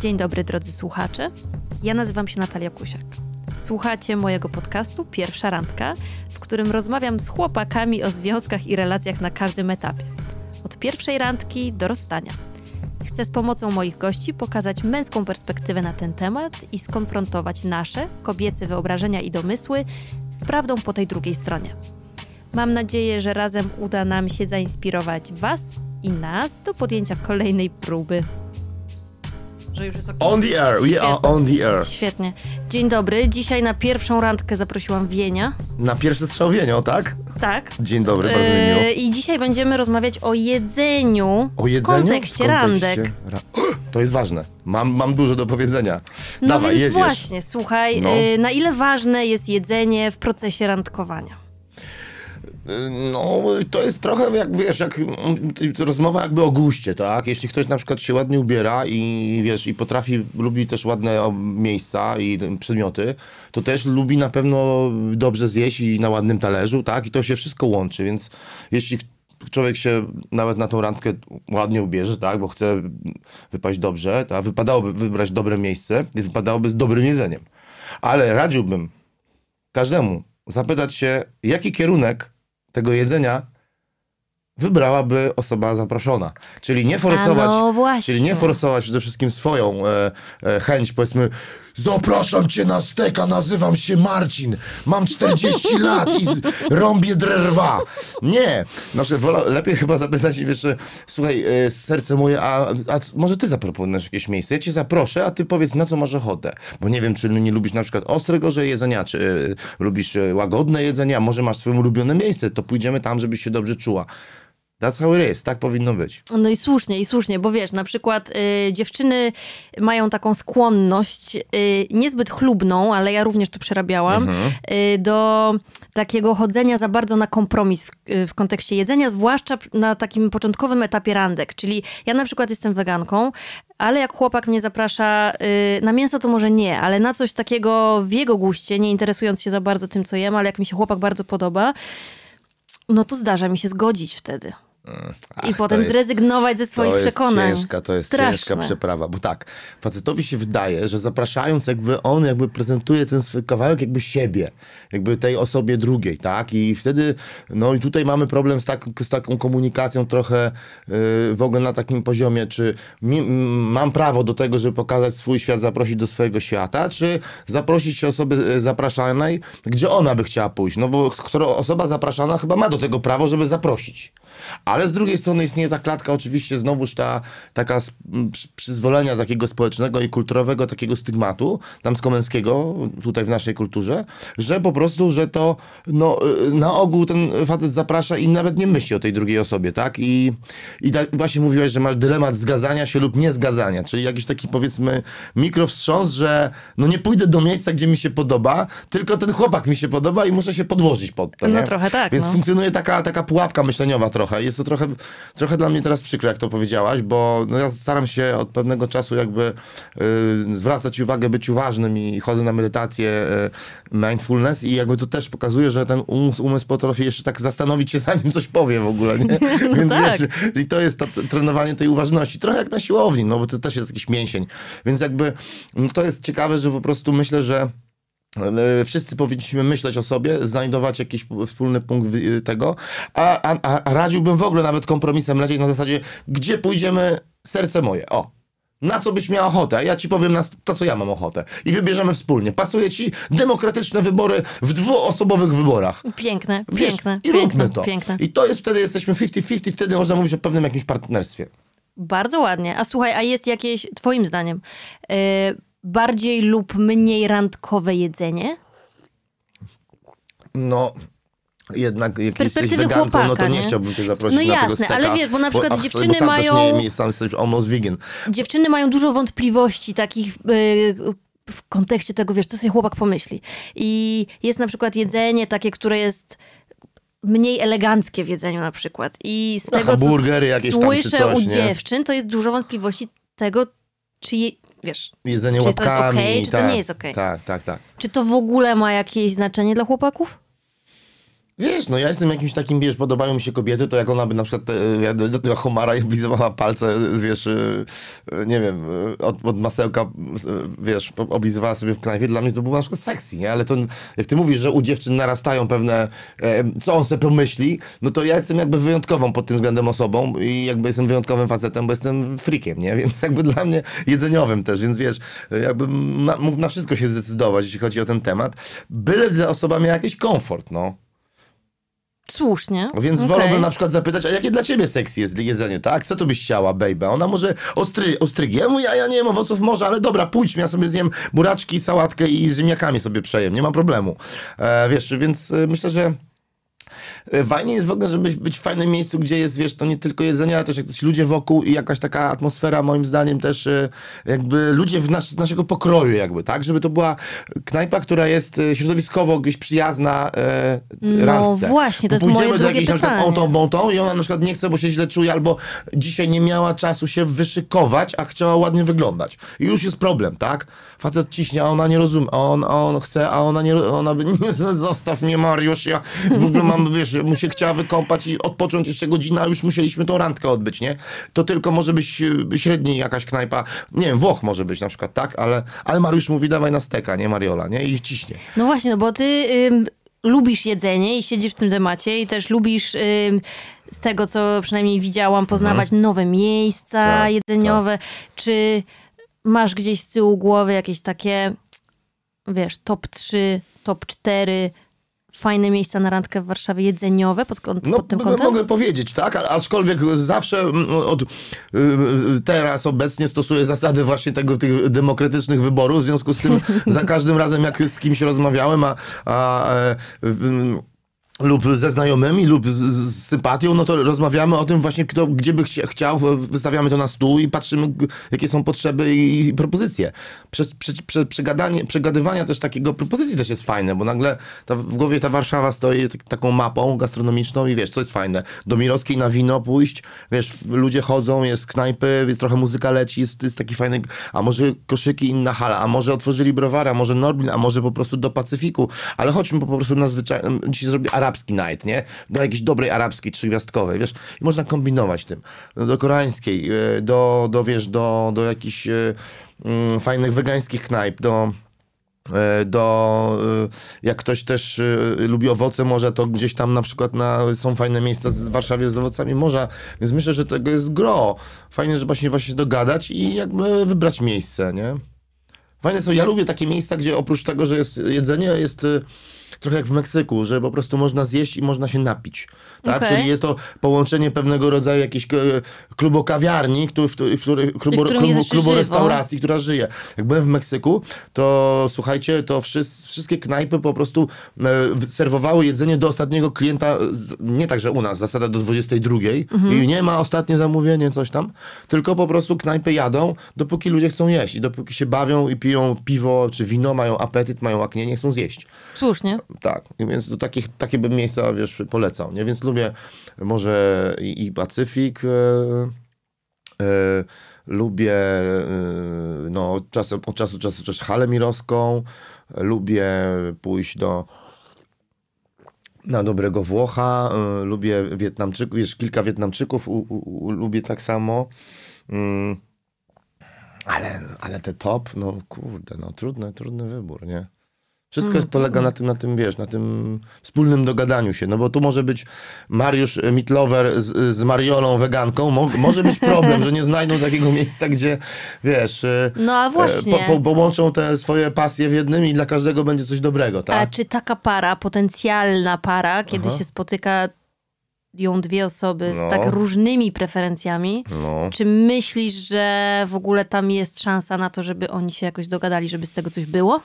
Dzień dobry drodzy słuchacze. Ja nazywam się Natalia Kusiak. Słuchacie mojego podcastu Pierwsza Randka, w którym rozmawiam z chłopakami o związkach i relacjach na każdym etapie. Od pierwszej randki do rozstania. Chcę z pomocą moich gości pokazać męską perspektywę na ten temat i skonfrontować nasze, kobiece wyobrażenia i domysły z prawdą po tej drugiej stronie. Mam nadzieję, że razem uda nam się zainspirować Was i nas do podjęcia kolejnej próby. Że już jest. On the air, we are on the air. Świetnie. Dzień dobry. Dzisiaj na pierwszą randkę zaprosiłam Wienia. Na pierwsze strzałowienie, tak? Tak. Dzień dobry, bardzo mi miło. E, I dzisiaj będziemy rozmawiać o jedzeniu, O jedzeniu? w kontekście, randek. Ra- To jest ważne. Mam, mam dużo do powiedzenia. No Dawaj, więc jedziesz. właśnie, słuchaj, No. e, na ile ważne jest jedzenie w procesie randkowania? No, to jest trochę jak, wiesz, jak mm, rozmowa jakby o guście, tak? Jeśli ktoś na przykład się ładnie ubiera i, wiesz, i potrafi, lubi też ładne miejsca i przedmioty, to też lubi na pewno dobrze zjeść i na ładnym talerzu, tak? I to się wszystko łączy, więc jeśli człowiek się nawet na tą randkę ładnie ubierze, tak? Bo chce wypaść dobrze, to wypadałoby wybrać dobre miejsce i wypadałoby z dobrym jedzeniem. Ale radziłbym każdemu zapytać się, jaki kierunek tego jedzenia wybrałaby osoba zaproszona. Czyli nie forsować, A no właśnie. czyli nie forsować przede wszystkim swoją e, e, chęć, powiedzmy, zapraszam cię na steka, nazywam się Marcin, mam 40 lat i z, rąbię drerwa. Nie, na przykład wola, lepiej chyba zapytać wiesz, słuchaj, e, serce moje, a, a może ty zaproponujesz jakieś miejsce? Ja cię zaproszę, a ty powiedz, na co masz ochotę. Bo nie wiem, czy nie lubisz na przykład ostrego że jedzenia, czy e, lubisz e, łagodne jedzenie, a może masz swoje ulubione miejsce, to pójdziemy tam, żebyś się dobrze czuła. That's how it is, tak powinno być. No i słusznie, i słusznie, bo wiesz, na przykład y, dziewczyny mają taką skłonność, y, niezbyt chlubną, ale ja również to przerabiałam, y, do takiego chodzenia za bardzo na kompromis w, y, w kontekście jedzenia, zwłaszcza na takim początkowym etapie randek. Czyli ja na przykład jestem weganką, ale jak chłopak mnie zaprasza y, na mięso, to może nie, ale na coś takiego w jego guście, nie interesując się za bardzo tym, co jem, ale jak mi się chłopak bardzo podoba, no to zdarza mi się zgodzić wtedy. I Ach, potem to jest- zrezygnować ze swoich to jest przekonań. ciężka, to jest Straszne. ciężka przeprawa, bo tak, facetowi się wydaje, że zapraszając jakby on jakby prezentuje ten swój kawałek jakby siebie, jakby tej osobie drugiej, tak? I wtedy, no i tutaj mamy problem z, tak, z taką komunikacją trochę yy, w ogóle na takim poziomie, czy mi, mam prawo do tego, żeby pokazać swój świat, zaprosić do swojego świata, czy zaprosić się osoby e, zapraszanej, gdzie ona by chciała pójść, no bo która osoba zapraszana chyba ma do tego prawo, żeby zaprosić. Ale z drugiej strony istnieje ta klatka, oczywiście znowuż ta taka przyzwolenia takiego społecznego i kulturowego takiego stygmatu damsko-męskiego tutaj w naszej kulturze, że po prostu, że to no, y, na ogół ten facet zaprasza i nawet nie myśli o tej drugiej osobie, tak? I, i tak właśnie mówiłeś, że masz dylemat zgadzania się lub niezgadzania, czyli jakiś taki powiedzmy mikrowstrząs, że no nie pójdę do miejsca, gdzie mi się podoba, tylko ten chłopak mi się podoba i muszę się podłożyć pod to, No nie? trochę tak, Więc no. funkcjonuje taka, taka pułapka myśleniowa trochę. Jest to trochę, trochę dla mnie teraz przykre, jak to powiedziałaś, bo no ja staram się od pewnego czasu jakby y, zwracać uwagę, być uważnym i chodzę na medytację y, mindfulness i jakby to też pokazuje, że ten umysł, umysł potrafi jeszcze tak zastanowić się, zanim coś powie w ogóle, nie? Więc tak. wiesz, i to jest to trenowanie tej uważności. Trochę jak na siłowni, no bo to też jest jakiś mięsień. Więc jakby no to jest ciekawe, że po prostu myślę, że Wszyscy powinniśmy myśleć o sobie, znajdować jakiś wspólny punkt wy- tego, a, a, a- radziłbym w ogóle nawet kompromisem lecieć na zasadzie, gdzie pójdziemy, serce moje, o. Na co byś miał ochotę? Ja ci powiem na to, co ja mam ochotę. I wybierzemy wspólnie. Pasuje ci demokratyczne wybory w dwuosobowych wyborach. Piękne, Wiesz, piękne. I piękne, róbmy to. Piękne. I to jest wtedy, jesteśmy 50-50, wtedy można mówić o pewnym jakimś partnerstwie. Bardzo ładnie. A słuchaj, a jest jakieś, twoim zdaniem, y, bardziej lub mniej randkowe jedzenie? No, jednak jak jesteś weganką, no to chłopaka, nie, nie? chciałbym cię zaprosić No na tego jasne, steka. ale wiesz, bo na przykład dziewczyny bo sam mają- też nie jem, jestem jesteś almost vegan. Dziewczyny mają dużo wątpliwości takich y, w kontekście tego, wiesz, co sobie chłopak pomyśli. I jest na przykład jedzenie takie, które jest mniej eleganckie w jedzeniu na przykład. I z No, tego, hamburgery co słyszę coś, u dziewczyn, to jest dużo wątpliwości tego, czy je, wiesz, Jedzenie Czy to jest łapkami. okej, czy to tak, nie jest okej? Tak, tak, tak. czy to w ogóle ma jakieś znaczenie dla chłopaków? Wiesz, no ja jestem jakimś takim, wiesz, podobają mi się kobiety, to jak ona by na przykład e, do tego homara i oblizywała palce, wiesz, e, e, nie wiem, e, od, od masełka, e, wiesz, oblizywała sobie w knajpie, dla mnie to było na przykład sexy, nie? Ale to, jak ty mówisz, że u dziewczyn narastają pewne, e, co on sobie pomyśli, no to ja jestem jakby wyjątkową pod tym względem osobą i jakby jestem wyjątkowym facetem, bo jestem freakiem, nie? Więc jakby dla mnie jedzeniowym też, więc wiesz, jakby mógł na wszystko się zdecydować, jeśli chodzi o ten temat, byle ta osoba miała jakiś komfort, no. Słusznie. Więc Okej. wolałbym na przykład zapytać, a jakie dla ciebie sexy jest jedzenie, tak? Co tu byś chciała, baby? Ona może ostry, ostrygi. Ja mówię, ja, ja nie wiem owoców morza, ale dobra, pójdźmy, ja sobie zjem buraczki, sałatkę i z ziemniakami sobie przejem, nie ma problemu. E, wiesz, więc e, myślę, że fajnie jest w ogóle, żeby być w fajnym miejscu, gdzie jest, wiesz, to nie tylko jedzenie, ale też jacyś ludzie wokół i jakaś taka atmosfera, moim zdaniem też e, jakby ludzie w nas, z naszego pokroju jakby, tak? Żeby to była knajpa, która jest e, środowiskowo gdzieś przyjazna e, No randce. właśnie, to jest Pójdziemy moje do jakiejś na przykład pytanie. tą, tą, tą i ona na przykład nie chce, bo się źle czuje, albo dzisiaj nie miała czasu się wyszykować, a chciała ładnie wyglądać. I już jest problem, tak? Facet ciśnie, a ona nie rozumie, a on, a on chce, a ona nie, ona by, nie, zostaw mnie Mariusz, ja w ogóle mam, wiesz, mu się chciała wykąpać i odpocząć jeszcze godzinę, a już musieliśmy tą randkę odbyć, nie? To tylko może być e, średni jakaś knajpa, nie wiem, Włoch może być na przykład, tak? Ale, ale Mariusz mówi, dawaj na steka, nie Mariola, nie? I ciśnie. No właśnie, no bo ty ym, lubisz jedzenie i siedzisz w tym temacie i też lubisz ym, z tego, co przynajmniej widziałam, poznawać nowe miejsca Mhm. Tak, jedzeniowe. Czy masz gdzieś z tyłu głowy jakieś takie, wiesz, top 3, top 4 fajne miejsca na randkę w Warszawie jedzeniowe pod, No, pod tym m- kątem? mogę powiedzieć, tak, a- aczkolwiek zawsze mm, od y, y, teraz obecnie stosuję zasady właśnie tego, tych demokratycznych wyborów, w związku z tym za każdym razem jak z kimś rozmawiałem, a, a e, y, lub ze znajomymi, lub z, z sympatią, no to rozmawiamy o tym właśnie, kto, gdzie by chcia, chciał, wystawiamy to na stół i patrzymy, jakie są potrzeby i, i propozycje. Przez, prze, prze, przegadanie, przegadywania też takiego propozycji też jest fajne, bo nagle ta, w głowie ta Warszawa stoi tak, taką mapą gastronomiczną i wiesz, co jest fajne. Do Mirowskiej na wino pójść, wiesz, ludzie chodzą, jest knajpy, jest trochę muzyka leci, jest, jest taki fajny, a może koszyki, inna hala, a może otworzyli browara, a może Norblin, a może po prostu do Pacyfiku, ale chodźmy po prostu na zwyczaj, dzisiaj zrobię arabski night, nie? Do jakiejś dobrej arabskiej, trzygwiazdkowej, wiesz? I można kombinować tym. Do koreańskiej, e, do, do wiesz, do, do jakichś e, mm, fajnych wegańskich knajp, do e, do, jak ktoś też lubi owoce morza, to gdzieś tam na przykład na, są fajne miejsca w Warszawie z owocami morza, więc myślę, że tego jest gro. Fajnie, żeby się właśnie dogadać i jakby wybrać miejsce, nie? Fajne są, ja lubię takie miejsca, gdzie oprócz tego, że jest jedzenie, jest trochę jak w Meksyku, że po prostu można zjeść i można się napić. Tak? Okej. Czyli jest to połączenie pewnego rodzaju jakiejś e, klubo kawiarni, który, w, w, klubo, w klubo, klubo restauracji, która żyje. Jak byłem w Meksyku, to słuchajcie, to wszyscy, wszystkie knajpy po prostu e, serwowały jedzenie do ostatniego klienta, nie tak, że u nas, zasada do 22 i nie ma ostatnie zamówienie, coś tam, tylko po prostu knajpy jadą, dopóki ludzie chcą jeść i dopóki się bawią i piją piwo czy wino, mają apetyt, mają aknie, nie chcą zjeść. Słusznie. Tak, więc do takich, takie bym miejsca, wiesz, polecał, nie? Więc lubię może i, Pacyfik, e, e, lubię e, no, od czasu do czasu też halę mirowską, lubię pójść do na dobrego Włocha, lubię Wietnamczyków, wiesz, kilka Wietnamczyków u, u, u, lubię tak samo. Mm, ale, ale te top, no kurde, no trudny, trudny wybór, nie? Wszystko Mm, polega na tym, na tym, wiesz, na tym wspólnym dogadaniu się, no bo tu może być Mariusz e, Mitlover z, z Mariolą weganką, mo, może być problem, że nie znajdą takiego miejsca, gdzie, wiesz, e, No a właśnie. e, po, po, połączą te swoje pasje w jednym i dla każdego będzie coś dobrego, A tak? czy taka para, potencjalna para, kiedy Aha. się spotyka ją dwie osoby No. z tak różnymi preferencjami, No. czy myślisz, że w ogóle tam jest szansa na to, żeby oni się jakoś dogadali, żeby z tego coś było?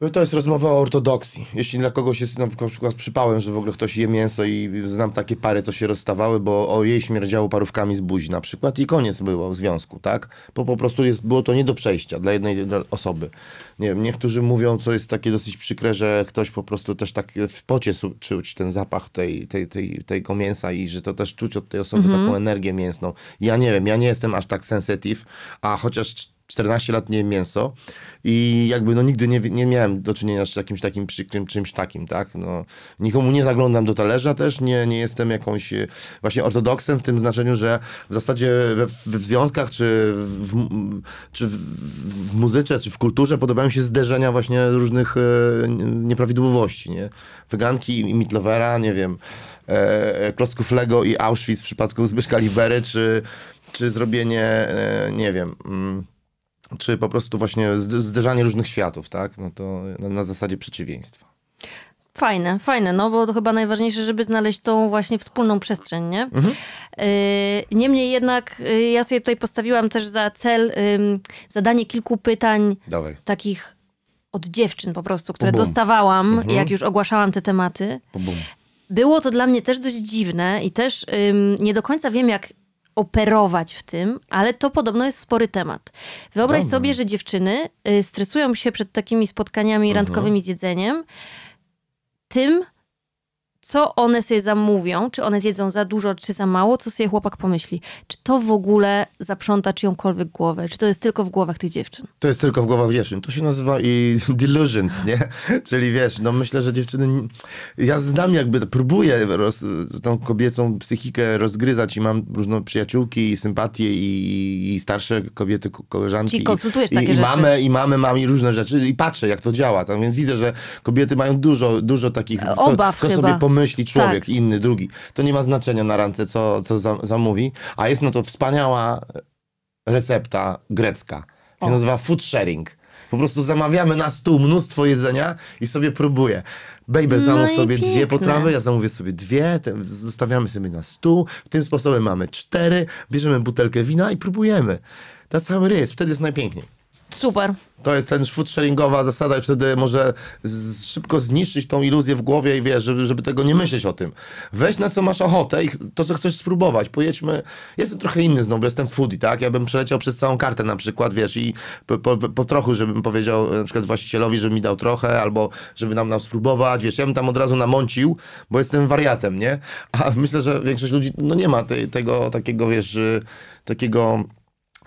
No To jest rozmowa o ortodoksji. Jeśli dla kogoś jest na przykład przypałem, że w ogóle ktoś je mięso i znam takie pary, co się rozstawały, bo o jej śmierdziało parówkami z buzi na przykład i koniec było w związku, tak? Bo po prostu jest, było to nie do przejścia dla jednej dla osoby. Nie wiem, niektórzy mówią, co jest takie dosyć przykre, że ktoś po prostu też tak w pocie czuć ten zapach tej, tej, tej, tego mięsa i że to też czuć od tej osoby taką energię mięsną. Ja nie wiem, ja nie jestem aż tak sensitive, a chociaż 14 lat nie jem mięso i jakby no nigdy nie, nie miałem do czynienia z jakimś takim przykrym czymś takim, tak? No, nikomu nie zaglądam do talerza też, nie, nie jestem jakąś e, właśnie ortodoksem w tym znaczeniu, że w zasadzie we, we związkach czy, w, czy w, w muzyce, czy w kulturze podobają się zderzenia właśnie różnych e, nieprawidłowości, nie? Weganki i Mitlovera, nie wiem, e, klocków Lego i Auschwitz w przypadku Zbyszka Libery, czy, czy zrobienie, e, nie wiem... Mm, czy po prostu właśnie zderzanie różnych światów, tak? No to na, na zasadzie przeciwieństwa. Fajne, fajne, no bo to chyba najważniejsze, żeby znaleźć tą właśnie wspólną przestrzeń, nie? Mhm. Y, niemniej jednak y, ja sobie tutaj postawiłam też za cel zadanie kilku pytań Dawaj. takich od dziewczyn po prostu, które dostawałam, mhm. jak już ogłaszałam te tematy. Było to dla mnie też dość dziwne i też nie do końca wiem, jak operować w tym, ale to podobno jest spory temat. Wyobraź Dobra. sobie, że dziewczyny y, stresują się przed takimi spotkaniami mhm. randkowymi z jedzeniem tym, co one sobie zamówią, czy one zjedzą za dużo, czy za mało, co sobie chłopak pomyśli. Czy to w ogóle zaprząta czyjąkolwiek głowę? Czy to jest tylko w głowach tych dziewczyn? To jest tylko w głowach dziewczyn. To się nazywa i delusions, nie? Czyli wiesz, no myślę, że dziewczyny... Ja znam jakby, próbuję roz, tą kobiecą psychikę rozgryzać i mam różne przyjaciółki i sympatie i, i starsze kobiety, koleżanki. Czyli konsultujesz i, takie i, rzeczy. Mamy, I mamy, mamy i różne rzeczy i patrzę, jak to działa. Tam, więc widzę, że kobiety mają dużo, dużo takich... Obaw co, co chyba. sobie pomyśli człowiek, tak. inny, drugi. To nie ma znaczenia na randce, co, co za, zamówi, a jest na to wspaniała recepta grecka. Się o. nazywa food sharing. Po prostu zamawiamy na stół mnóstwo jedzenia i sobie próbuję. Baby, zamów no sobie piękne. dwie potrawy, ja zamówię sobie dwie, te, zostawiamy sobie na stół. Tym sposobem mamy cztery, bierzemy butelkę wina i próbujemy. That's how it is. Wtedy jest najpiękniej. Super. To jest ten food sharingowa zasada i wtedy może z, szybko zniszczyć tą iluzję w głowie i wiesz, żeby, żeby tego nie myśleć o tym. Weź na co masz ochotę i to, co chcesz spróbować. Pojedźmy, jestem trochę inny znowu, jestem foodie, tak? Ja bym przeleciał przez całą kartę na przykład, wiesz, i po, po, po trochu, żebym powiedział na przykład właścicielowi, żeby mi dał trochę, albo żeby nam nam spróbować, wiesz, ja bym tam od razu namącił, bo jestem wariatem, nie? A myślę, że większość ludzi, no nie ma tej, tego takiego, wiesz, takiego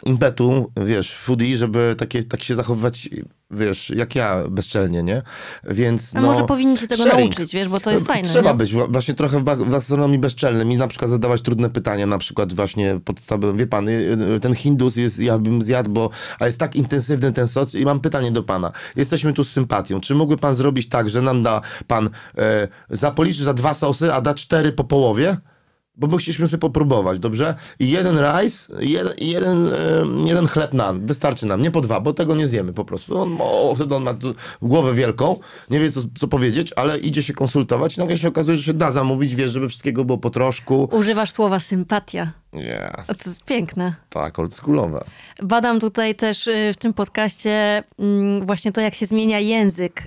impetu, wiesz, foodie, żeby takie, tak się zachowywać, wiesz, jak ja, bezczelnie, nie? Więc, A no, może powinni się tego sharing. nauczyć, wiesz, bo to jest fajne, Trzeba nie? być właśnie trochę w gastronomii bezczelnym i na przykład zadawać trudne pytania, na przykład właśnie podstawowym, wie pan, y, y, ten hindus jest, ja bym zjadł, bo, a jest tak intensywny ten sos i mam pytanie do pana. Jesteśmy tu z sympatią. Czy mógłby pan zrobić tak, że nam da pan, e, zapoliczy za dwa sosy, a da cztery po połowie? Bo by chcieliśmy sobie popróbować, dobrze? I jeden rice, jeden, jeden, jeden chleb nam, wystarczy nam, nie po dwa, bo tego nie zjemy po prostu. On, o, wtedy on ma głowę wielką, nie wie co, co powiedzieć, ale idzie się konsultować i nagle się okazuje, że się da zamówić, wiesz, żeby wszystkiego było po troszku. Używasz słowa sympatia. Yeah. To jest piękne. Tak, oldschoolowe. Badam tutaj też y, w tym podcaście mm, właśnie to, jak się zmienia język y,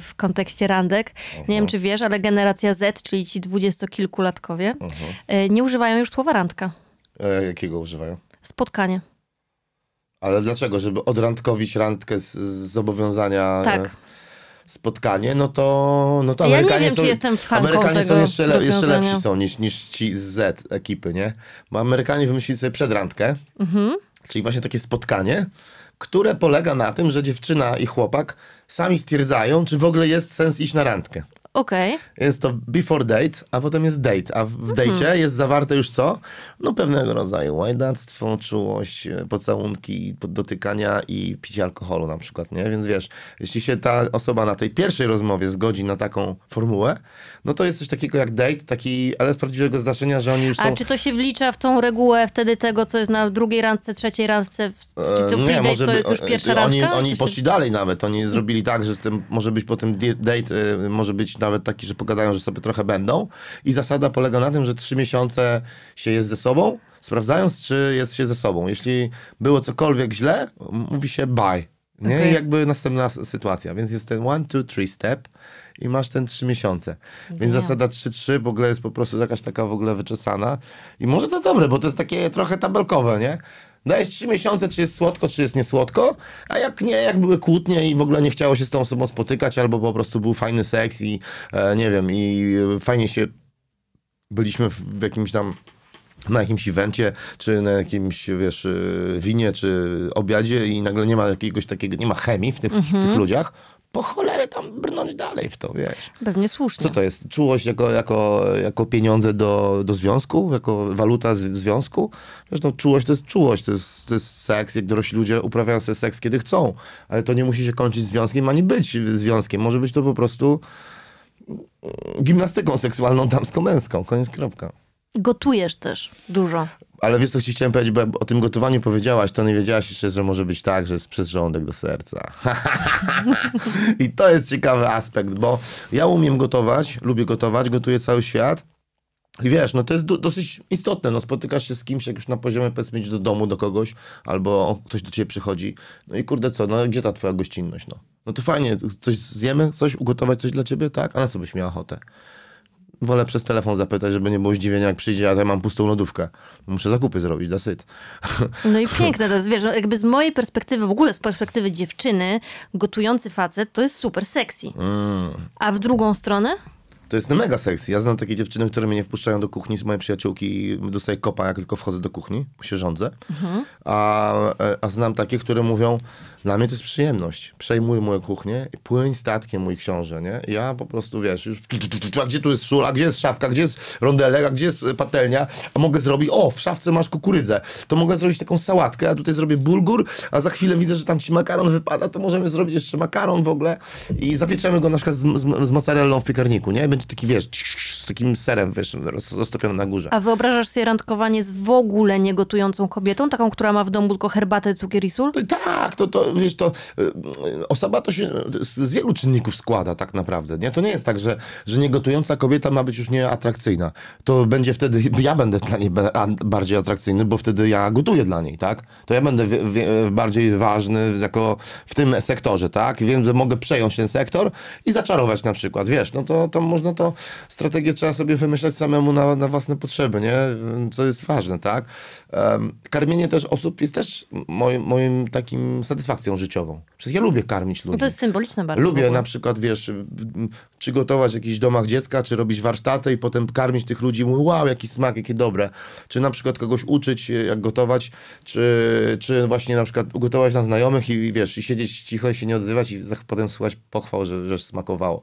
w kontekście randek. Nie wiem, czy wiesz, ale generacja Z, czyli ci dwudziestokilkulatkowie, y, nie używają już słowa randka. E, jakiego używają? Spotkanie. Ale dlaczego? Żeby odrandkowić randkę z, z zobowiązania? Tak spotkanie, no to, no to ja Amerykanie, wiem, są, jestem Amerykanie są jeszcze, le, jeszcze lepsi są niż, niż ci z Z ekipy, nie? Bo Amerykanie wymyślili sobie przedrandkę, mhm. czyli właśnie takie spotkanie, które polega na tym, że dziewczyna i chłopak sami stwierdzają, czy w ogóle jest sens iść na randkę. Okej. Okay. Jest to before date, a potem jest date. A w mhm. date jest zawarte już co? No pewnego rodzaju łajdactwo, czułość, e, pocałunki, dotykania i picie alkoholu na przykład, nie? Więc wiesz, jeśli się ta osoba na tej pierwszej rozmowie zgodzi na taką formułę, no to jest coś takiego jak date, taki, ale z prawdziwego zdarzenia, że oni już są... A czy to się wlicza w tą regułę wtedy tego, co jest na drugiej randce, trzeciej randce, w, to e, nie, może to jest już pierwsza oni, randka? Oni poszli dalej nawet, oni zrobili tak, że z tym może być potem date, e, może być nawet taki, że pogadają, że sobie trochę będą i zasada polega na tym, że trzy miesiące się jest ze sobą, sprawdzając, czy jest się ze sobą. Jeśli było cokolwiek źle, mówi się bye. Nie? Okay. I jakby następna sytuacja. Więc jest ten one, two, three step i masz ten trzy miesiące. Więc zasada 3-3 w ogóle jest po prostu jakaś taka w ogóle wyczesana. I może to dobre, bo to jest takie trochę tabelkowe, nie? Dajesz trzy miesiące, czy jest słodko, czy jest niesłodko, a jak nie, jak były kłótnie i w ogóle nie chciało się z tą osobą spotykać, albo po prostu był fajny seks i e, nie wiem, i fajnie się byliśmy w, w jakimś tam na jakimś evencie, czy na jakimś, wiesz, y, winie, czy obiadzie i nagle nie ma jakiegoś takiego, nie ma chemii w tych, w tych ludziach, po cholerę tam brnąć dalej w to, wiesz. Pewnie słusznie. Co to jest? Czułość jako, jako, jako pieniądze do, do związku? Jako waluta z, związku? Wiesz, no, czułość to jest czułość, to jest, to jest seks, jak dorośli ludzie uprawiają sobie seks, kiedy chcą. Ale to nie musi się kończyć związkiem, ani być związkiem. Może być to po prostu gimnastyką seksualną damsko-męską. Koniec, kropka. Gotujesz też dużo. Ale wiesz, co ci chciałem powiedzieć, bo o tym gotowaniu powiedziałaś, to nie wiedziałaś jeszcze, że może być tak, że jest przez żołądek do serca. I to jest ciekawy aspekt, bo ja umiem gotować, lubię gotować, gotuję cały świat. I wiesz, no to jest do, dosyć istotne, no spotykasz się z kimś, jak już na poziomie powiedzmy do domu, do kogoś, albo ktoś do ciebie przychodzi, no i kurde co, no gdzie ta twoja gościnność, no? No to fajnie, coś zjemy, coś, ugotować coś dla ciebie, tak? A na co byś miała ochotę? Wolę przez telefon zapytać, żeby nie było zdziwienia, jak przyjdzie, a ja mam pustą lodówkę. Muszę zakupy zrobić, dosyć. No i piękne to jest, wiesz, no jakby z mojej perspektywy, w ogóle z perspektywy dziewczyny, gotujący facet to jest super sexy. Mm. A w drugą stronę? To jest mega sexy. Ja znam takie dziewczyny, które mnie nie wpuszczają do kuchni, z moje przyjaciółki i dostaję kopa, jak tylko wchodzę do kuchni, bo się rządzę. A, a znam takie, które mówią, dla mnie to jest przyjemność. Przejmuj moją kuchnię i płyń statkiem, mój książę, nie? Ja po prostu, wiesz, już a gdzie tu jest sól, a gdzie jest szafka, gdzie jest rondelek, a gdzie jest e, patelnia, a mogę zrobić, o, w szafce masz kukurydzę, to mogę zrobić taką sałatkę, a tutaj zrobię bulgur, a za chwilę widzę, że tam ci makaron wypada, to możemy zrobić jeszcze makaron w ogóle i zapieczemy go na przykład z, z, z mozzarellą w piekarniku, nie? Będzie taki, wiesz, z takim serem, wiesz, roz- roztopionym na górze. A wyobrażasz sobie randkowanie z w ogóle niegotującą kobietą, taką, która ma w domu tylko herbatę, cukier i sól? Tak, to, to wiesz, to y, osoba to się z wielu czynników składa tak naprawdę, nie? To nie jest tak, że, że niegotująca kobieta ma być już nieatrakcyjna. To będzie wtedy, ja będę dla niej bardziej atrakcyjny, bo wtedy ja gotuję dla niej, tak? To ja będę bardziej ważny jako w tym sektorze, tak? Wiem, że mogę przejąć ten sektor i zaczarować na przykład, wiesz, no to, to można to, strategię trzeba sobie wymyślać samemu na, na własne potrzeby, nie? Co jest ważne, tak? Em, karmienie też osób jest też moim, moim takim satysfakcją życiową. Przecież ja lubię karmić ludzi. No to jest symboliczne bardzo. Lubię na przykład, wiesz, czy gotować w jakichś domach dziecka, czy robić warsztaty i potem karmić tych ludzi i mówię, wow, jaki smak, jakie dobre. Czy na przykład kogoś uczyć, e, jak gotować, czy, czy właśnie na przykład ugotować na znajomych i wiesz, i siedzieć cicho i się nie odzywać i potem słuchać pochwał, że, że smakowało.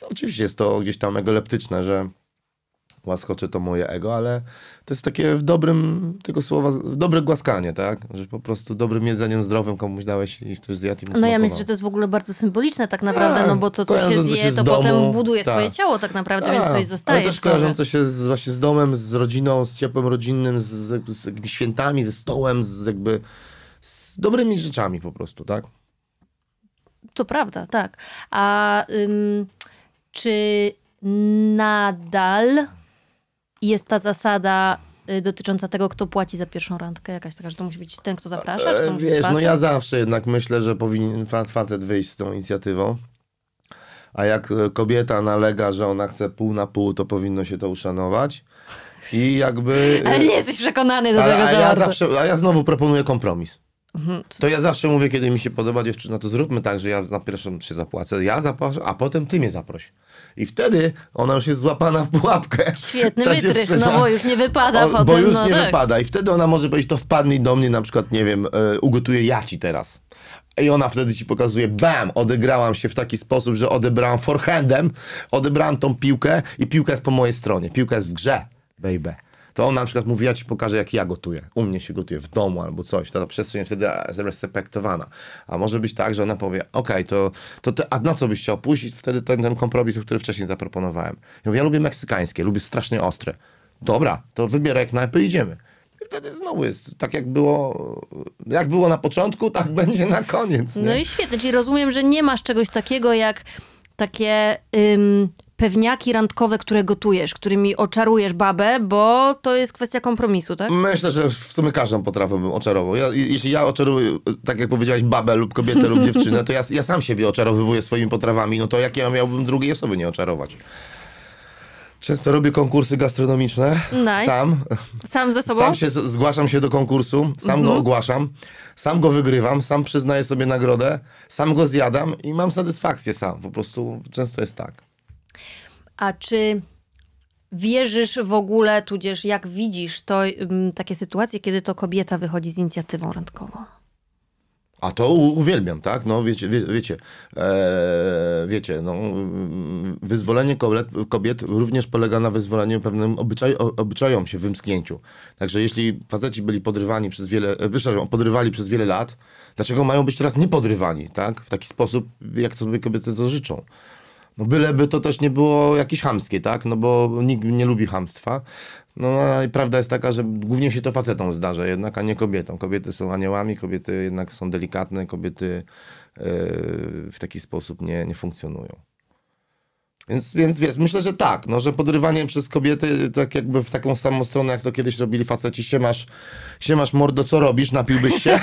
Oczywiście jest to gdzieś tam egoleptyczne, że łaskocze to moje ego, ale to jest takie w dobrym tego słowa, dobre głaskanie, tak? Że po prostu dobrym jedzeniem zdrowym komuś dałeś i ktoś zjadł i mu No ja myślę, że to jest w ogóle bardzo symboliczne tak naprawdę, Tak, no bo to, co się się zje, z to domu, potem buduje tak. twoje ciało tak naprawdę, więc Tak, coś zostaje. Ale też kojarzące się z, właśnie z domem, z rodziną, z ciepłem rodzinnym, z, z, z jakimiś świętami, ze stołem, z jakby z dobrymi rzeczami po prostu, tak? To prawda, tak. A ym, czy nadal jest ta zasada y, dotycząca tego, kto płaci za pierwszą randkę? Jakaś taka, że to musi być ten, kto zaprasza? Czy to E, musi wiesz, no ja zawsze jednak myślę, że powinien fa- facet wyjść z tą inicjatywą. A jak e, kobieta nalega, że ona chce pół na pół, to powinno się to uszanować. I jakby... e, Ale nie jesteś przekonany do ale, tego a ja zawsze, a ja znowu proponuję kompromis. Mhm. To ja zawsze mówię, kiedy mi się podoba dziewczyna, to zróbmy tak, że ja na pierwszą się zapłacę, ja zaproszę, a potem ty mnie zaproś. I wtedy ona już jest złapana w pułapkę. Świetny wytrych, no bo już nie wypada O, potem. bo już no nie tak. wypada. I wtedy ona może powiedzieć, to wpadnij do mnie, na przykład, nie wiem, e, ugotuję ja ci teraz. I ona wtedy ci pokazuje, bam, odegrałam się w taki sposób, że odebrałam forehandem, odebrałam tą piłkę i piłka jest po mojej stronie. Piłka jest w grze, baby. To ona na przykład mówi, ja ci pokażę, jak ja gotuję. U mnie się gotuje w domu albo coś. To ta przestrzeń jest wtedy zrespektowana. A może być tak, że ona powie, okej, to, to ty, a na co byś chciał pójść? I wtedy ten, ten kompromis, który wcześniej zaproponowałem. Ja mówię, ja lubię meksykańskie, lubię strasznie ostre. Dobra, to wybieraj knajpy i idziemy. I wtedy znowu jest tak, jak było, jak było na początku, tak będzie na koniec. Nie? No i świetnie, czyli rozumiem, że nie masz czegoś takiego jak takie ym, pewniaki randkowe, które gotujesz, którymi oczarujesz babę, bo to jest kwestia kompromisu, tak? Myślę, że w sumie każdą potrawę bym oczarował. Ja, jeśli ja oczaruję, tak jak powiedziałaś, babę lub kobietę lub dziewczynę, to ja, ja sam siebie oczarowywuję swoimi potrawami, no to jak ja miałbym drugiej osoby nie oczarować? Często robię konkursy gastronomiczne. Nice. Sam. Sam ze sobą? Sam się zgłaszam się do konkursu, sam go ogłaszam, sam go wygrywam, sam przyznaję sobie nagrodę, sam go zjadam i mam satysfakcję sam. Po prostu często jest tak. A czy wierzysz w ogóle, tudzież jak widzisz to ym, takie sytuacje, kiedy to kobieta wychodzi z inicjatywą randkową? A to uwielbiam, tak? No wiecie, wie, wiecie, e, wiecie, no, wyzwolenie kobiet, kobiet również polega na wyzwoleniu pewnym obyczaj, obyczajom się, wymsknięciu. Także jeśli faceci byli podrywani przez wiele, e, przepraszam, podrywali przez wiele lat, dlaczego mają być teraz niepodrywani, tak? W taki sposób, jak sobie kobiety to życzą. No byleby to też nie było jakieś chamskie, tak? No bo nikt nie lubi chamstwa. No a prawda jest taka, że głównie się to facetom zdarza jednak, a nie kobietom. Kobiety są aniołami, kobiety jednak są delikatne, kobiety e, w taki sposób nie, nie funkcjonują. Więc, więc wiesz, myślę, że tak, no, że podrywanie przez kobiety tak jakby w taką samą stronę, jak to kiedyś robili faceci, się masz, się masz mordo, co robisz, napiłbyś się?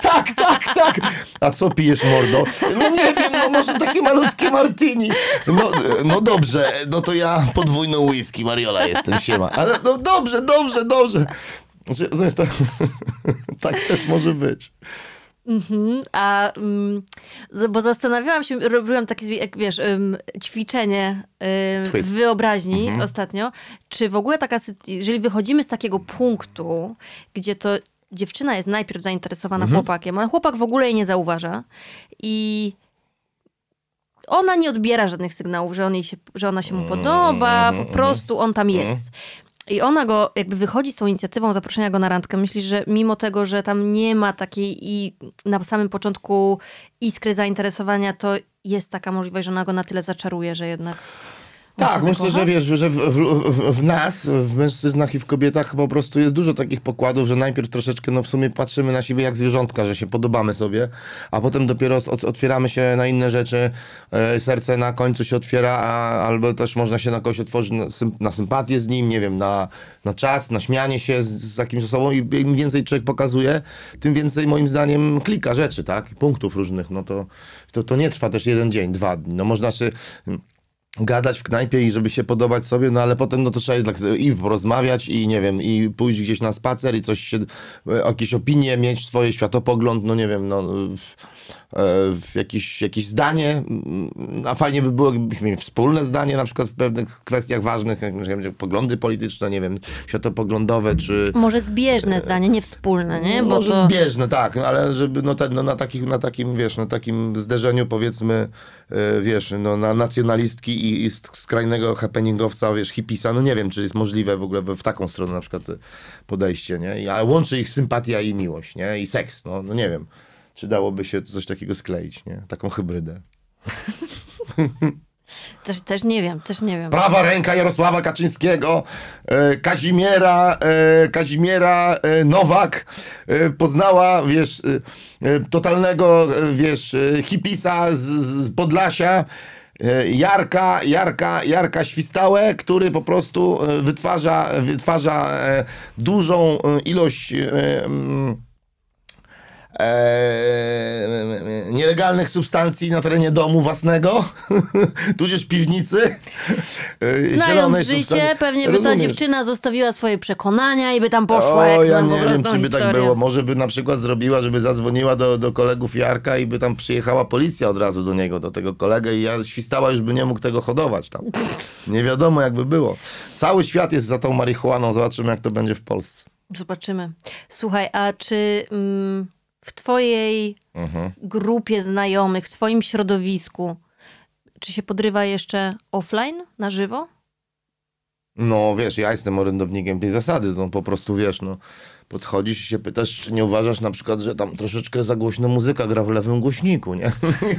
tak, tak, tak. A co pijesz mordo? No nie wiem, no może takie malutkie martini. No, no dobrze, no to ja podwójną whisky, Mariola jestem, siema. Ale no dobrze, dobrze, dobrze. Znaczy, Znaczy, tak też może być. Mhm, A, mm, bo zastanawiałam się, robiłam takie, jak wiesz, ćwiczenie Twist. wyobraźni ostatnio, czy w ogóle taka, jeżeli wychodzimy z takiego punktu, gdzie to dziewczyna jest najpierw zainteresowana chłopakiem, ale chłopak w ogóle jej nie zauważa i ona nie odbiera żadnych sygnałów, że, on jej się, że ona się mu podoba, po prostu on tam jest. I ona go, jakby wychodzi z tą inicjatywą zaproszenia go na randkę. Myślisz, że mimo tego, że tam nie ma takiej i na samym początku iskry zainteresowania, to jest taka możliwość, że ona go na tyle zaczaruje, że jednak. Tak, myślę, zakocha? że wiesz, że w, w, w, w nas, w mężczyznach i w kobietach po prostu jest dużo takich pokładów, że najpierw troszeczkę, no w sumie patrzymy na siebie jak zwierzątka, że się podobamy sobie, a potem dopiero ot- otwieramy się na inne rzeczy, e, serce na końcu się otwiera, a, albo też można się na kogoś otworzyć na, na sympatię z nim, nie wiem, na, na czas, na śmianie się z, z jakimś osobą i im więcej człowiek pokazuje, tym więcej moim zdaniem klika rzeczy, tak, punktów różnych, no to, to, to nie trwa też jeden dzień, dwa dni, no można się gadać w knajpie i żeby się podobać sobie, no ale potem no to trzeba jednak i porozmawiać i nie wiem, i pójść gdzieś na spacer i coś się, e, jakieś opinie mieć, swoje światopogląd, no nie wiem, no e, w jakieś, jakieś zdanie, mm, a fajnie by było, gdybyśmy mieli wspólne zdanie na przykład w pewnych kwestiach ważnych, jak wiem, poglądy polityczne, nie wiem, światopoglądowe, czy Może zbieżne zdanie, nie wspólne, nie? Bo może to... zbieżne, tak, no ale żeby no, te, no, na, takich, na takim, wiesz, na takim zderzeniu powiedzmy, e, wiesz, no, na nacjonalistki i, i sk- skrajnego happeningowca, wiesz, hipisa, no nie wiem, czy jest możliwe w ogóle w, w taką stronę na przykład e, podejście, nie? Ale łączy ich sympatia i miłość, nie? I seks, no, no nie wiem, czy dałoby się coś takiego skleić, nie? Taką hybrydę. Też, też nie wiem, też nie wiem. Prawa ręka Jarosława Kaczyńskiego, e, Kazimiera, e, Kazimiera e, Nowak poznała, wiesz, totalnego, wiesz, hipisa z, z Podlasia, Jarka, Jarka, Jarka Świstałe, który po prostu wytwarza, wytwarza dużą ilość e, e, nielegalnych substancji na terenie domu własnego, tudzież piwnicy. E, Znając życie, substancji. pewnie by ta Rozumiesz? dziewczyna zostawiła swoje przekonania i by tam poszła, O, jak ja nie wiem, czy by tak było. Może by na przykład zrobiła, żeby zadzwoniła do, do kolegów Jarka i by tam przyjechała policja od razu do niego, do tego kolegę i ja świstała już by nie mógł tego hodować tam. Nie wiadomo, jakby było. Cały świat jest za tą marihuaną. Zobaczymy, jak to będzie w Polsce. Zobaczymy. Słuchaj, a czy mm, w twojej Mhm. grupie znajomych, w twoim środowisku, czy się podrywa jeszcze offline, na żywo? No wiesz, ja jestem orędownikiem tej zasady, no po prostu wiesz, no podchodzisz i się pytasz, czy nie uważasz na przykład, że tam troszeczkę za głośno muzyka gra w lewym głośniku, nie?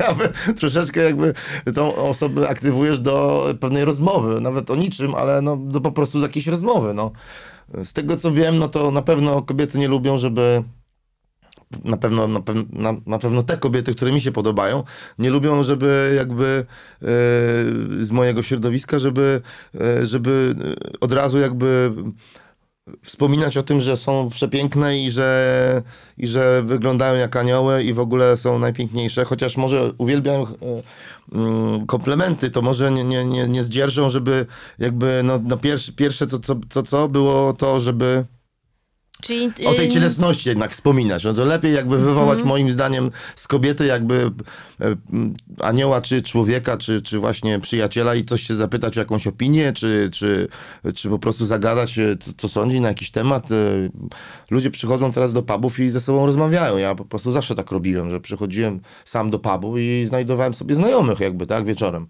Troszeczkę jakby tą osobę aktywujesz do pewnej rozmowy, nawet o niczym, ale no do po prostu do jakiejś rozmowy, no. Z tego co wiem, no to na pewno kobiety nie lubią, żeby na pewno, na, pew, na, na pewno te kobiety, które mi się podobają, nie lubią, żeby jakby e, z mojego środowiska, żeby, e, żeby od razu jakby wspominać o tym, że są przepiękne i że, i że wyglądają jak anioły i w ogóle są najpiękniejsze, chociaż może uwielbiają e, mm, komplementy, to może nie, nie, nie, nie zdzierżą, żeby jakby no, no pierwsze, pierwsze co, co, co, co było to, żeby Czyli, O tej ym, cielesności jednak wspominać. No to lepiej jakby wywołać Mhm. moim zdaniem z kobiety jakby e, anioła, czy człowieka, czy, czy właśnie przyjaciela i coś się zapytać o jakąś opinię, czy, czy, czy po prostu zagadać, e, co, co sądzi na jakiś temat. E, Ludzie przychodzą teraz do pubów i ze sobą rozmawiają. Ja po prostu zawsze tak robiłem, że przychodziłem sam do pubu i znajdowałem sobie znajomych jakby, tak, wieczorem.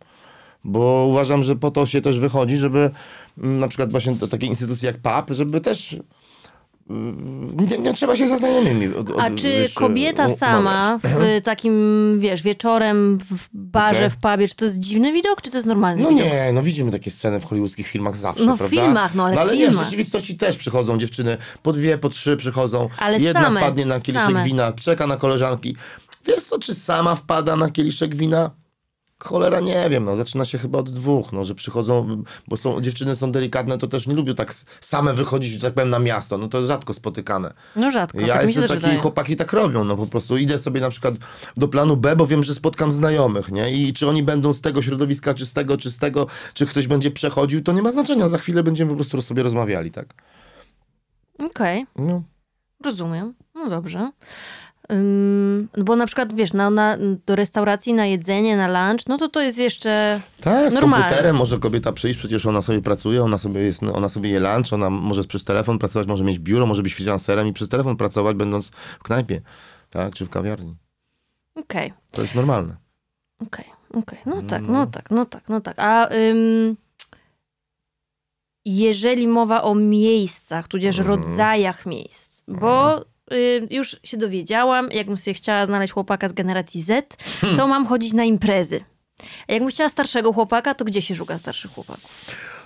Bo uważam, że po to się też wychodzi, żeby mm, na przykład właśnie do takiej instytucji jak pub, żeby też mm, nie, nie trzeba się ze znajomymi. Od, od, A czy wiesz, kobieta u- sama w takim, wiesz, wieczorem w barze, Okej. w pubie, czy to jest dziwny widok, czy to jest normalny No widok? nie, no widzimy takie sceny w hollywoodzkich filmach zawsze, No w filmach, no ale w ale nie, w filmach. rzeczywistości też przychodzą dziewczyny, po dwie, po trzy przychodzą. Ale Jedna same, wpadnie na kieliszek same. wina, czeka na koleżanki. Wiesz co, czy sama wpada na kieliszek wina? Cholera nie wiem, no zaczyna się chyba od dwóch, no, że przychodzą, bo są, dziewczyny są delikatne, to też nie lubią tak same wychodzić, że tak powiem, na miasto, no to jest rzadko spotykane. No rzadko, Ja tak jestem taki, wydaje. chłopaki tak robią, no po prostu idę sobie na przykład do planu B, bo wiem, że spotkam znajomych, nie? I czy oni będą z tego środowiska, czy z tego, czy z tego, czy ktoś będzie przechodził, to nie ma znaczenia, za chwilę będziemy po prostu sobie rozmawiali, tak? Okej, No. rozumiem. No dobrze. Ym, bo na przykład, wiesz, na, na, do restauracji na jedzenie, na lunch, no to to jest jeszcze... Tak, z Normalne. komputerem może kobieta przyjść, przecież ona sobie pracuje, ona sobie, jest, ona sobie je lunch, ona może przez telefon pracować, może mieć biuro, może być freelancerem i przez telefon pracować, będąc w knajpie, tak, czy w kawiarni. Okej, To jest normalne. okej, okej. No tak, no tak, no tak, no tak. A ym, jeżeli mowa o miejscach, tudzież Mhm. rodzajach miejsc, bo y, już się dowiedziałam, jakbym sobie chciała znaleźć chłopaka z generacji Z, Hmm. to mam chodzić na imprezy. A jakbym chciała starszego chłopaka, to gdzie się szuka starszych chłopaków?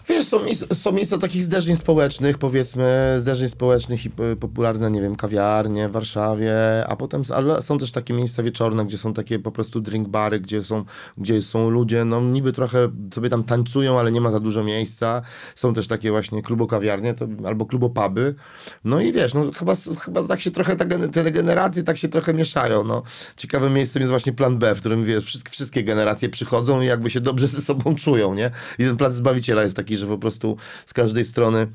Wiesz, są, są miejsca takich zderzeń społecznych, powiedzmy, zderzeń społecznych i popularne, nie wiem, kawiarnie w Warszawie, a potem, ale są też takie miejsca wieczorne, gdzie są takie po prostu drink bary, gdzie są, gdzie są ludzie, no niby trochę sobie tam tańcują, ale nie ma za dużo miejsca. Są też takie właśnie klubokawiarnie to, albo klubopuby. No i wiesz, no chyba, chyba tak się trochę, te generacje tak się trochę mieszają, no. Ciekawym miejscem jest właśnie plan B, w którym, wiesz, wszystkie, generacje przychodzą i jakby się dobrze ze sobą czują, nie? I ten plac Zbawiciela jest taki, że po prostu z każdej strony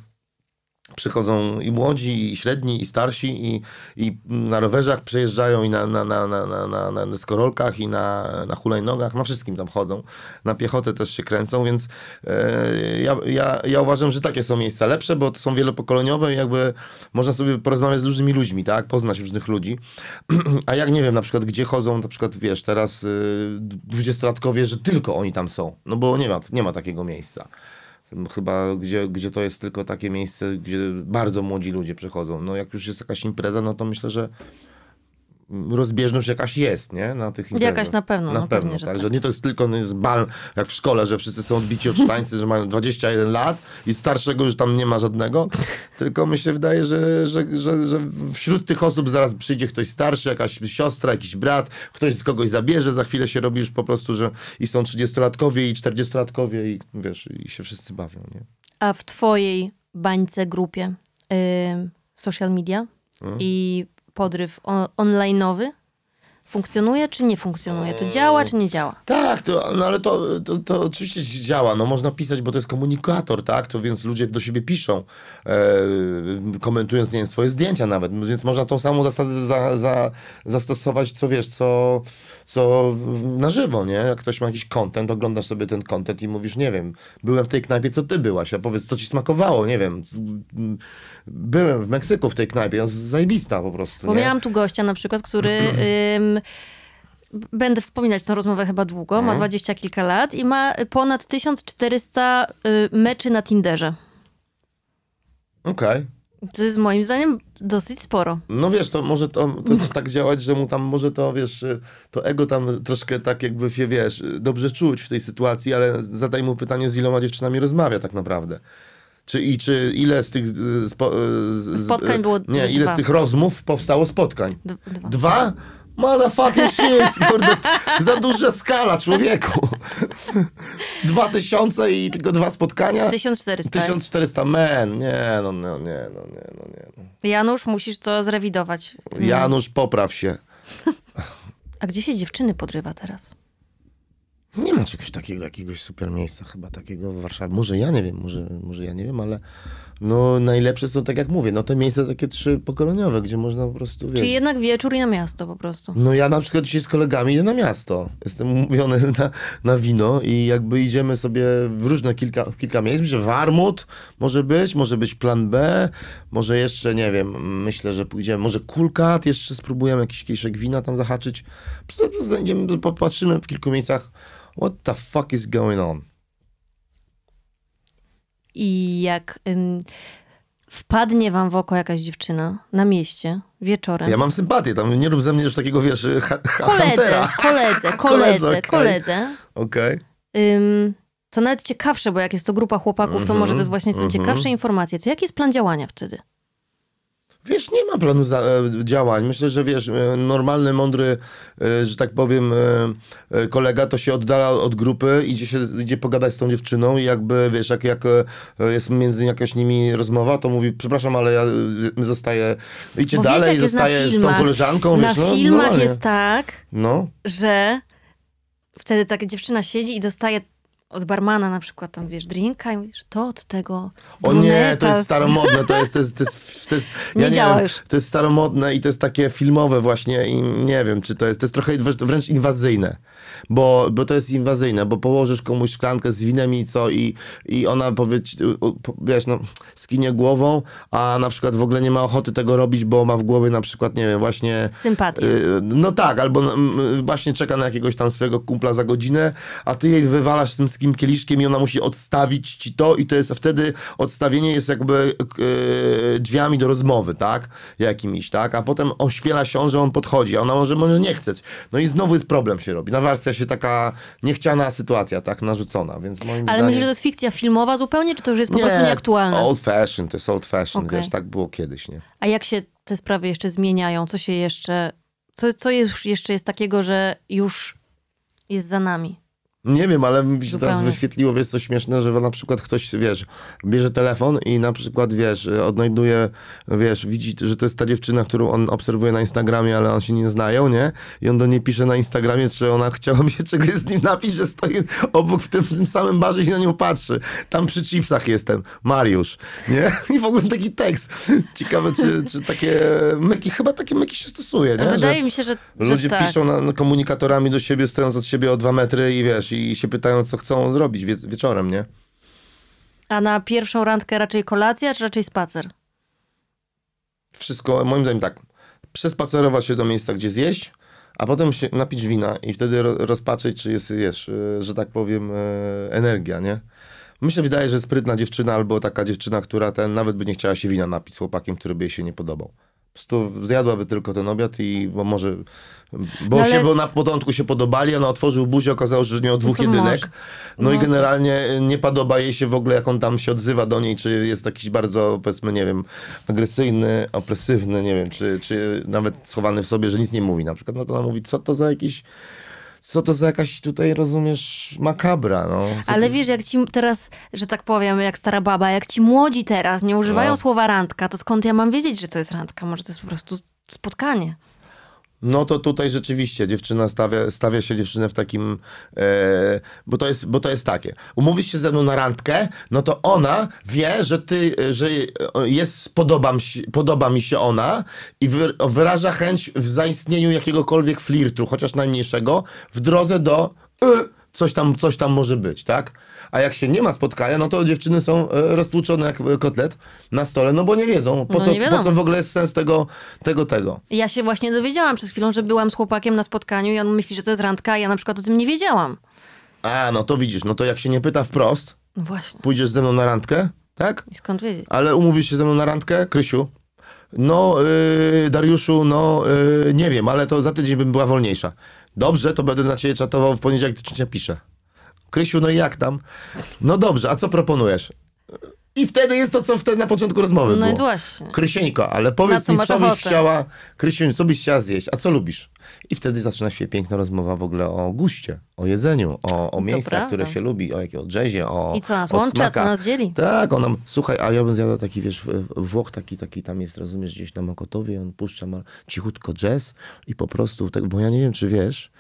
przychodzą i młodzi, i średni, i starsi, i, i na rowerzach przejeżdżają, i na, na, na, na, na, na, na i na, na hulajnogach, na wszystkim tam chodzą. Na piechotę też się kręcą, więc e, ja, ja, ja uważam, że takie są miejsca lepsze, bo to są wielopokoleniowe i jakby można sobie porozmawiać z różnymi ludźmi, tak? Poznać różnych ludzi. A jak nie wiem, na przykład gdzie chodzą, na przykład wiesz, teraz y, dwudziestolatkowie, że tylko oni tam są. No bo nie ma, nie ma takiego miejsca. Chyba gdzie, gdzie to jest tylko takie miejsce, gdzie bardzo młodzi ludzie przychodzą. No jak już jest jakaś impreza, no to myślę, że rozbieżność jakaś jest, nie? Na tych imprezach. Jakaś na pewno, Na no pewno, pewnie, tak. tak. Że nie to jest tylko no, jest bal, jak w szkole, że wszyscy są odbici od sztańcy, że mają 21 lat i starszego już tam nie ma żadnego. Tylko mi się wydaje, że, że, że, że wśród tych osób zaraz przyjdzie ktoś starszy, jakaś siostra, jakiś brat, ktoś z kogoś zabierze, za chwilę się robi już po prostu, że i są 30-latkowie i 40-latkowie i wiesz, i się wszyscy bawią, nie? A w twojej bańce, grupie y, social media Mhm. i podryw online'owy funkcjonuje czy nie funkcjonuje? To działa czy nie działa? Tak, to, no ale to, to, to oczywiście działa. No, można pisać, bo to jest komunikator, tak? To więc ludzie do siebie piszą, e, komentując nie wiem, swoje zdjęcia nawet. Więc można tą samą zasadę za, za, zastosować, co wiesz, co, co na żywo, nie? Jak ktoś ma jakiś content, oglądasz sobie ten content i mówisz, nie wiem, byłem w tej knajpie, co ty byłaś, a powiedz, co ci smakowało, nie wiem. Byłem w Meksyku w tej knajpie, zajebista po prostu, Bo nie? miałam tu gościa na przykład, który... Ym, Będę wspominać tę rozmowę chyba długo, Mhm. ma dwadzieścia kilka lat i ma ponad 1400 y, meczy na Tinderze. Okej. To jest moim zdaniem dosyć sporo. No wiesz, to może to, to tak działać, że mu tam może to, wiesz, to ego tam troszkę tak jakby się, wiesz, dobrze czuć w tej sytuacji, ale zadaj mu pytanie, z iloma dziewczynami rozmawia tak naprawdę. Czy, I czy ile z tych y, spo, y, z- Spotkań y, było Nie, ile dwa. z tych rozmów powstało spotkań? Dwa. Dwa? Motherfucking shit, kurde, za duża skala, człowieku. Dwa tysiące i tylko dwa spotkania? 1400. 1400, man, nie, no, no, nie, no, nie, no, nie. No. Janusz, musisz to zrewidować. Janusz, popraw się. A gdzie się dziewczyny podrywa teraz? Nie ma czegoś takiego, jakiegoś super miejsca chyba takiego w Warszawie. Może ja nie wiem, może, może ja nie wiem, ale no najlepsze są, tak jak mówię, no te miejsca takie trzy pokoleniowe, gdzie można po prostu, wiesz... Czyli jednak wieczór i na miasto po prostu. No ja na przykład dzisiaj z kolegami idę na miasto. Jestem umówiony na, na wino i jakby idziemy sobie w różne kilka, kilka miejsc. Myślę, że Warmut może być, może być plan B, może jeszcze, nie wiem, myślę, że pójdziemy, może Kulkat, jeszcze spróbujemy jakiś kieliszek wina tam zahaczyć. Zajdziemy, popatrzymy w kilku miejscach, what the fuck is going on? I jak ym, wpadnie wam w oko jakaś dziewczyna na mieście wieczorem. Ja mam sympatię, tam nie rób ze mnie już takiego, wiesz, ha, ha, koledze, koledze, Koledze, koledze, okej. Ym, to nawet ciekawsze, bo jak jest to grupa chłopaków, to może to jest właśnie są mhm. ciekawsze informacje. To jaki jest plan działania wtedy? Wiesz, nie ma planu za, e, działań. Myślę, że wiesz, e, normalny, mądry, e, że tak powiem, kolega to się oddala od grupy, idzie, się, idzie pogadać z tą dziewczyną i jakby, wiesz, jak, jak jest między jakaś nimi rozmowa, to mówi, przepraszam, ale ja zostaję, idzie Bo wiesz, dalej, na zostaje z tą koleżanką, Na wiesz, no, filmach normalnie. jest tak, No, że wtedy taka dziewczyna siedzi i dostaje od barmana na przykład tam, wiesz, drinka i mówisz, to od tego O nie, to jest z- staromodne, to jest, to jest, to jest, to jest Nie ja nie działa wiem, już. to jest staromodne i to jest takie filmowe właśnie i nie wiem, czy to jest, to jest trochę wręcz- inwazyjne, bo, bo to jest inwazyjne, bo położysz komuś szklankę z winem i co i, i ona powie, wiesz, no, skinie głową, a na przykład w ogóle nie ma ochoty tego robić, bo ma w głowie na przykład, nie wiem, właśnie Sympatię. Y, No tak, albo mm, właśnie czeka na jakiegoś tam swojego kumpla za godzinę, a ty jej wywalasz tym skim kieliszkiem i ona musi odstawić ci to i to jest wtedy odstawienie jest jakby e, drzwiami do rozmowy, tak? Jakimiś, tak? A potem oświela się że on podchodzi, a ona może, może nie chceć. No i znowu jest problem się robi. Nawarstwia się taka niechciana sytuacja, tak? Narzucona, więc moim Ale zdaniem... myślisz, że to jest fikcja filmowa zupełnie, czy to już jest po prostu nieaktualne? Old fashion, to jest old fashion, Okej. wiesz, tak było kiedyś, nie? A jak się te sprawy jeszcze zmieniają? Co się jeszcze... Co, co jest, jeszcze jest takiego, że już jest za nami? Nie wiem, ale mi się teraz Zupełnie. wyświetliło, wiesz, co śmieszne, że na przykład ktoś, wiesz, bierze telefon i na przykład, wiesz, odnajduje, wiesz, widzi, że to jest ta dziewczyna, którą on obserwuje na Instagramie, ale on się nie znają, nie? I on do niej pisze na Instagramie, czy ona chciałaby się czegoś z nim napić, że stoi obok w tym, w tym samym barze i na nią patrzy. Tam przy chipsach jestem, Mariusz, nie? I w ogóle taki tekst. Ciekawe, czy, czy takie myki, chyba takie myki się stosuje, nie? Wydaje że... mi się, że, że Ludzie tak. piszą na komunikatorami do siebie, stojąc od siebie o dwa metry i wiesz, i się pytają, co chcą zrobić wie, wieczorem, nie? A na pierwszą randkę raczej kolacja, czy raczej spacer? Wszystko, moim zdaniem tak, przespacerować się do miejsca, gdzie zjeść, a potem się napić wina i wtedy ro, rozpatrzeć, czy jest, wiesz, y, że tak powiem, y, energia, nie? Myślę, wydaje, że sprytna dziewczyna albo taka dziewczyna, która ten nawet by nie chciała się wina napić z chłopakiem, który by jej się nie podobał. Prostu zjadłaby tylko ten obiad i bo może, bo, No ale- się, bo na początku się podobali, ona otworzył buzię, okazało się, że miał dwóch to jedynek. może. No, i No. generalnie nie podoba jej się w ogóle, jak on tam się odzywa do niej, czy jest jakiś bardzo, powiedzmy, nie wiem, agresywny, opresywny, nie wiem, czy, czy nawet schowany w sobie, że nic nie mówi na przykład. No to ona mówi, co to za jakiś, co to za jakaś tutaj, rozumiesz, makabra, no. Co Ale to- wiesz, jak ci teraz, że tak powiem, jak stara baba, jak ci młodzi teraz nie używają No. słowa randka, to skąd ja mam wiedzieć, że to jest randka? Może to jest po prostu spotkanie. No to tutaj rzeczywiście dziewczyna stawia, stawia się dziewczynę w takim, e, bo, to jest, bo to jest takie, umówisz się ze mną na randkę, no to ona wie, że ty, że jest, podoba podoba mi się ona i wy, wyraża chęć w zaistnieniu jakiegokolwiek flirtu, chociaż najmniejszego, w drodze do y, coś tam, coś tam może być, tak? A jak się nie ma spotkania, no to dziewczyny są e, roztłuczone jak kotlet na stole, no bo nie wiedzą, po, No co, po co w ogóle jest sens tego, tego, tego. Ja się właśnie dowiedziałam przed chwilą, że byłam z chłopakiem na spotkaniu i on myśli, że to jest randka, a ja na przykład o tym nie wiedziałam. A, no to widzisz, no to jak się nie pyta wprost, No właśnie. pójdziesz ze mną na randkę, tak? I skąd wiedzieć? Ale umówisz się ze mną na randkę, Krysiu? No, yy, Dariuszu, no, yy, nie wiem, ale to za tydzień bym była wolniejsza. Dobrze, to będę na ciebie czatował w poniedziałek, czy cię piszę. Krysiu, no i jak tam? No dobrze, a co proponujesz? I wtedy jest to, co wtedy na początku rozmowy No i było. właśnie. Krysieńko, ale powiedz co mi, co byś chciała, Krysiu, co byś chciała zjeść, a co lubisz? I wtedy zaczyna się piękna rozmowa w ogóle o guście, o jedzeniu, o, o miejscach, które się lubi, o jakiego jazzie, o I co nas łączy, co nas dzieli? Tak, ona, słuchaj, a ja bym zjadł taki, wiesz, Włoch taki, taki tam jest, rozumiesz, gdzieś na Mokotowie, on puszcza ma cichutko jazz i po prostu, tak, bo ja nie wiem, czy wiesz,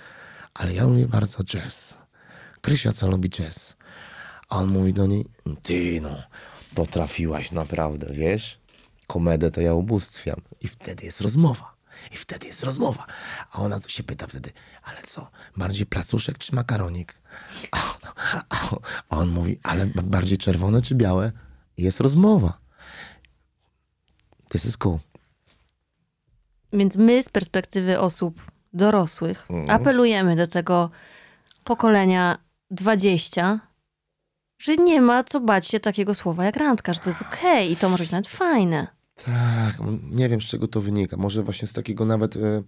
ale ja lubię bardzo jazz. Krysia, co lubi jazz? A on mówi do niej, ty no, potrafiłaś naprawdę, wiesz? Komedę to ja ubóstwiam. I wtedy jest rozmowa. I wtedy jest rozmowa. A ona się pyta wtedy, ale co, bardziej placuszek czy makaronik? A, a, a on mówi, ale bardziej czerwone czy białe? I jest rozmowa. This is cool. Więc my z perspektywy osób dorosłych Mhm. apelujemy do tego pokolenia 20, że nie ma co bać się takiego słowa jak randka, że to jest okej i to może być nawet fajne. Tak, nie wiem z czego to wynika. Może właśnie z takiego nawet e,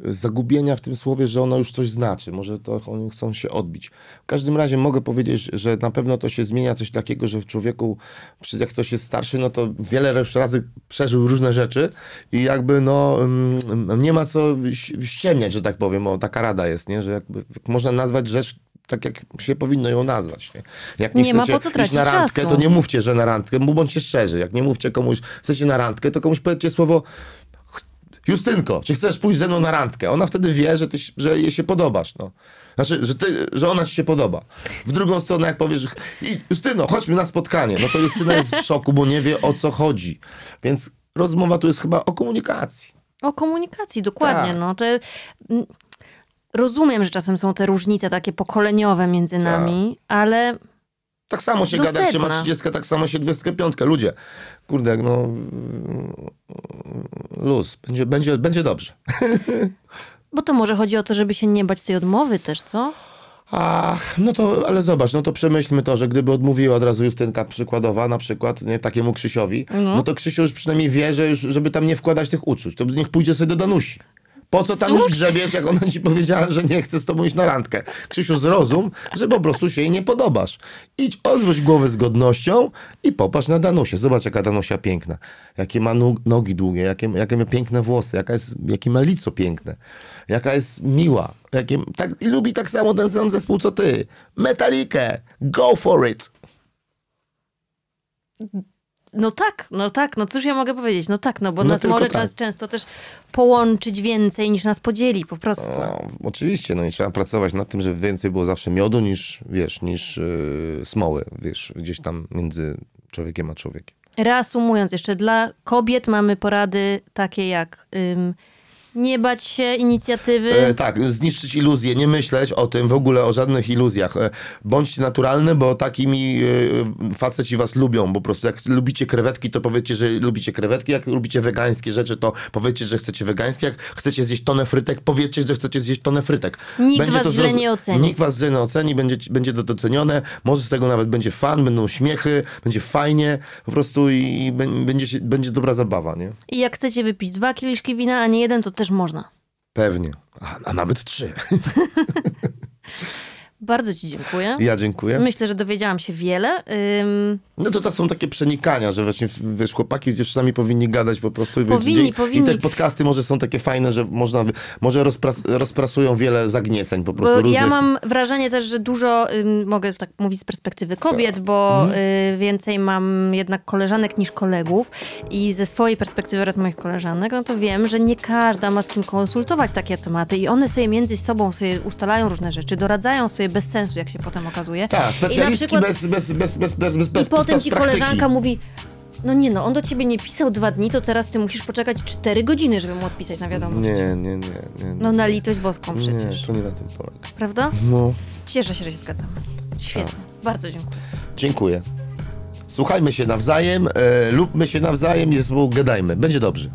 zagubienia w tym słowie, że ono już coś znaczy. Może to oni chcą się odbić. W każdym razie mogę powiedzieć, że na pewno to się zmienia coś takiego, że w człowieku, przez jak ktoś jest starszy, no to wiele razy przeżył różne rzeczy i jakby no nie ma co ściemniać, że tak powiem. O, taka rada jest, nie? Że jakby można nazwać rzecz tak jak się powinno ją nazwać. Nie, jak nie, Nie ma chcecie po co iść na randkę, czasu. to nie mówcie, że na randkę, bo bądźcie szczerzy. Jak nie mówcie komuś, chcecie na randkę, to komuś powiedzcie słowo Justynko, czy chcesz pójść ze mną na randkę? Ona wtedy wie, że, ty, że jej się podobasz. No. Znaczy, że, ty, że ona ci się podoba. W drugą stronę, jak powiesz, że "I, Justyno, chodźmy na spotkanie, no to Justyna jest w szoku, bo nie wie o co chodzi. Więc rozmowa tu jest chyba o komunikacji. O komunikacji, dokładnie. Tak. No, to, mm, rozumiem, że czasem są te różnice takie pokoleniowe między Tak. nami, ale Tak samo się gada, jak się ma sedna. 30, tak samo się 25. Ludzie, kurde, jak no luz, będzie, będzie, będzie dobrze. bo to może chodzi o to, żeby się nie bać tej odmowy też, co? Ach, no to, ale zobacz, no to przemyślmy to, że gdyby odmówiła od razu Justynka przykładowa, na przykład, nie, takiemu Krzysiowi, no, to Krzysio już przynajmniej wie, że już, żeby tam nie wkładać tych uczuć, to niech pójdzie sobie do Danusi. Po co tam już Słusznie. grzebiesz, jak ona ci powiedziała, że nie chce z tobą iść na randkę? Krzysiu, zrozum, że po prostu się jej nie podobasz. Idź, odwróć głowę z godnością i popatrz na Danusię. Zobacz, jaka Danusia piękna. Jakie ma nogi długie, jakie, jakie ma piękne włosy, jaka jest, jakie ma lico piękne, jaka jest miła. Jakie, tak, I lubi tak samo ten sam zespół, co ty. Metalikę. Go for it. No tak, no tak, no cóż ja mogę powiedzieć? No tak, no bo No nas może tak. czas, często też połączyć więcej niż nas podzieli po prostu. No, oczywiście, no i trzeba pracować nad tym, żeby więcej było zawsze miodu niż, wiesz, niż yy, smoły, wiesz, gdzieś tam między człowiekiem a człowiekiem. Reasumując, jeszcze dla kobiet mamy porady takie jak ym, nie bać się inicjatywy. E, tak, zniszczyć iluzje, nie myśleć o tym w ogóle, o żadnych iluzjach. E, bądźcie naturalne, bo takimi e, faceci was lubią. Po prostu jak lubicie krewetki, to powiedzcie, że lubicie krewetki. Jak lubicie wegańskie rzeczy, to powiedzcie, że chcecie wegańskie. Jak chcecie zjeść tonę frytek, powiedzcie, że chcecie zjeść tonę frytek. Nikt was źle nie oceni. Nikt was źle nie oceni, będzie, będzie to docenione. Może z tego nawet będzie fan, będą śmiechy, będzie fajnie po prostu i, i bę- będzie, będzie dobra zabawa, nie? I jak chcecie wypić dwa kieliszki wina, a nie jeden, to też można. Pewnie. A, a nawet trzy. Bardzo ci dziękuję. Ja dziękuję. Myślę, że dowiedziałam się wiele. Ym, No to to są takie przenikania, że właśnie wiesz, chłopaki z dziewczynami powinni gadać po prostu. i Powinni, wiesz, powinni. I te podcasty może są takie fajne, że można, może rozpras, rozprasują wiele zagnieceń po prostu Bo różnych. ja mam wrażenie też, że dużo, ym, mogę tak mówić z perspektywy kobiet, bo Mhm. y, więcej mam jednak koleżanek niż kolegów i ze swojej perspektywy oraz moich koleżanek, no to wiem, że nie każda ma z kim konsultować takie tematy i one sobie między sobą sobie ustalają różne rzeczy, doradzają sobie bez sensu, jak się potem okazuje. Tak, I na specjalistki przykład- bez, bez, bez, bez, bez, bez, bez I potem bez ci praktyki. koleżanka mówi, no nie no, on do ciebie nie pisał dwa dni, to teraz ty musisz poczekać cztery godziny, żeby mu odpisać na wiadomość. Nie, nie, nie. nie, No na litość boską nie, przecież, to nie na tym polega. prawda? No, Cieszę się, że się zgadzamy. Świetnie, Tak. bardzo dziękuję. dziękuję. Słuchajmy się nawzajem, e, lubmy się nawzajem i ze sobą gadajmy. Będzie dobrze.